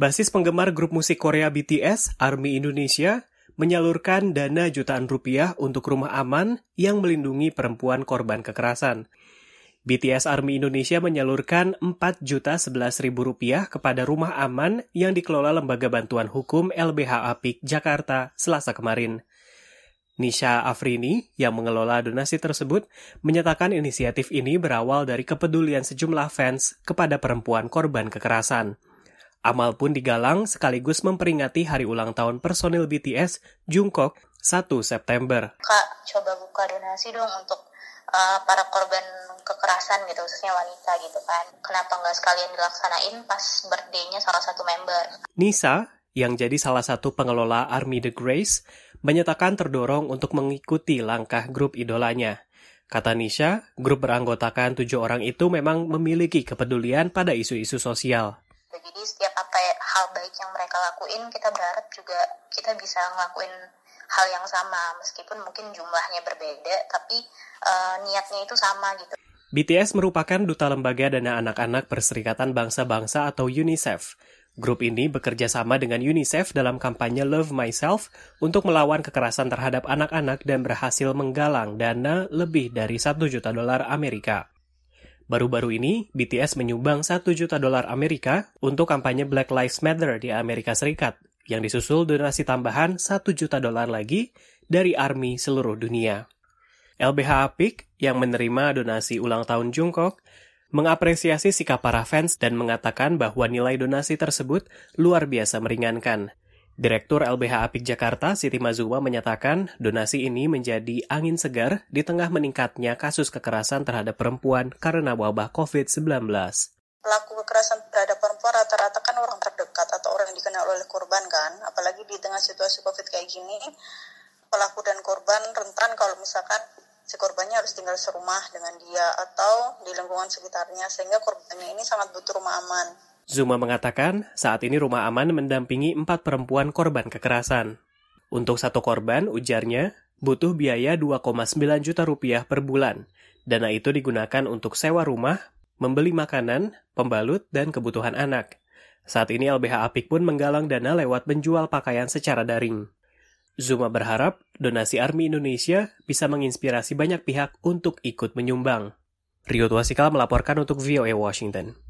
Basis penggemar grup musik Korea BTS, ARMY Indonesia, menyalurkan dana jutaan rupiah untuk rumah aman yang melindungi perempuan korban kekerasan. BTS ARMY Indonesia menyalurkan 4 juta 11 ribu rupiah kepada rumah aman yang dikelola Lembaga Bantuan Hukum LBH Apik Jakarta selasa kemarin. Nisha Afrini yang mengelola donasi tersebut menyatakan inisiatif ini berawal dari kepedulian sejumlah fans kepada perempuan korban kekerasan. Amal pun digalang sekaligus memperingati hari ulang tahun personil BTS Jungkook 1 September. Kak, coba buka donasi dong untuk uh, para korban kekerasan gitu, khususnya wanita gitu kan. Kenapa nggak sekalian dilaksanain pas birthday-nya salah satu member? Nisa, yang jadi salah satu pengelola Army The Grace, menyatakan terdorong untuk mengikuti langkah grup idolanya. Kata Nisha, grup beranggotakan tujuh orang itu memang memiliki kepedulian pada isu-isu sosial. Jadi setiap hal baik yang mereka lakuin, kita berharap juga kita bisa ngelakuin hal yang sama, meskipun mungkin jumlahnya berbeda, tapi uh, niatnya itu sama gitu. BTS merupakan duta lembaga dana anak-anak Perserikatan Bangsa-Bangsa atau UNICEF. Grup ini bekerja sama dengan UNICEF dalam kampanye Love Myself untuk melawan kekerasan terhadap anak-anak dan berhasil menggalang dana lebih dari 1 juta dolar Amerika. Baru-baru ini, BTS menyumbang 1 juta dolar Amerika untuk kampanye Black Lives Matter di Amerika Serikat, yang disusul donasi tambahan 1 juta dolar lagi dari ARMY seluruh dunia. LBH Apik yang menerima donasi ulang tahun Jungkook mengapresiasi sikap para fans dan mengatakan bahwa nilai donasi tersebut luar biasa meringankan. Direktur LBH Apik Jakarta, Siti Mazuma menyatakan donasi ini menjadi angin segar di tengah meningkatnya kasus kekerasan terhadap perempuan karena wabah COVID-19. Pelaku kekerasan terhadap perempuan rata-rata kan orang terdekat atau orang yang dikenal oleh korban kan, apalagi di tengah situasi COVID kayak gini, pelaku dan korban rentan kalau misalkan si korbannya harus tinggal serumah dengan dia atau di lingkungan sekitarnya sehingga korbannya ini sangat butuh rumah aman. Zuma mengatakan saat ini rumah aman mendampingi empat perempuan korban kekerasan. Untuk satu korban, ujarnya, butuh biaya 2,9 juta rupiah per bulan. Dana itu digunakan untuk sewa rumah, membeli makanan, pembalut, dan kebutuhan anak. Saat ini LBH Apik pun menggalang dana lewat menjual pakaian secara daring. Zuma berharap donasi Army Indonesia bisa menginspirasi banyak pihak untuk ikut menyumbang. Rio Tuasikal melaporkan untuk VOA Washington.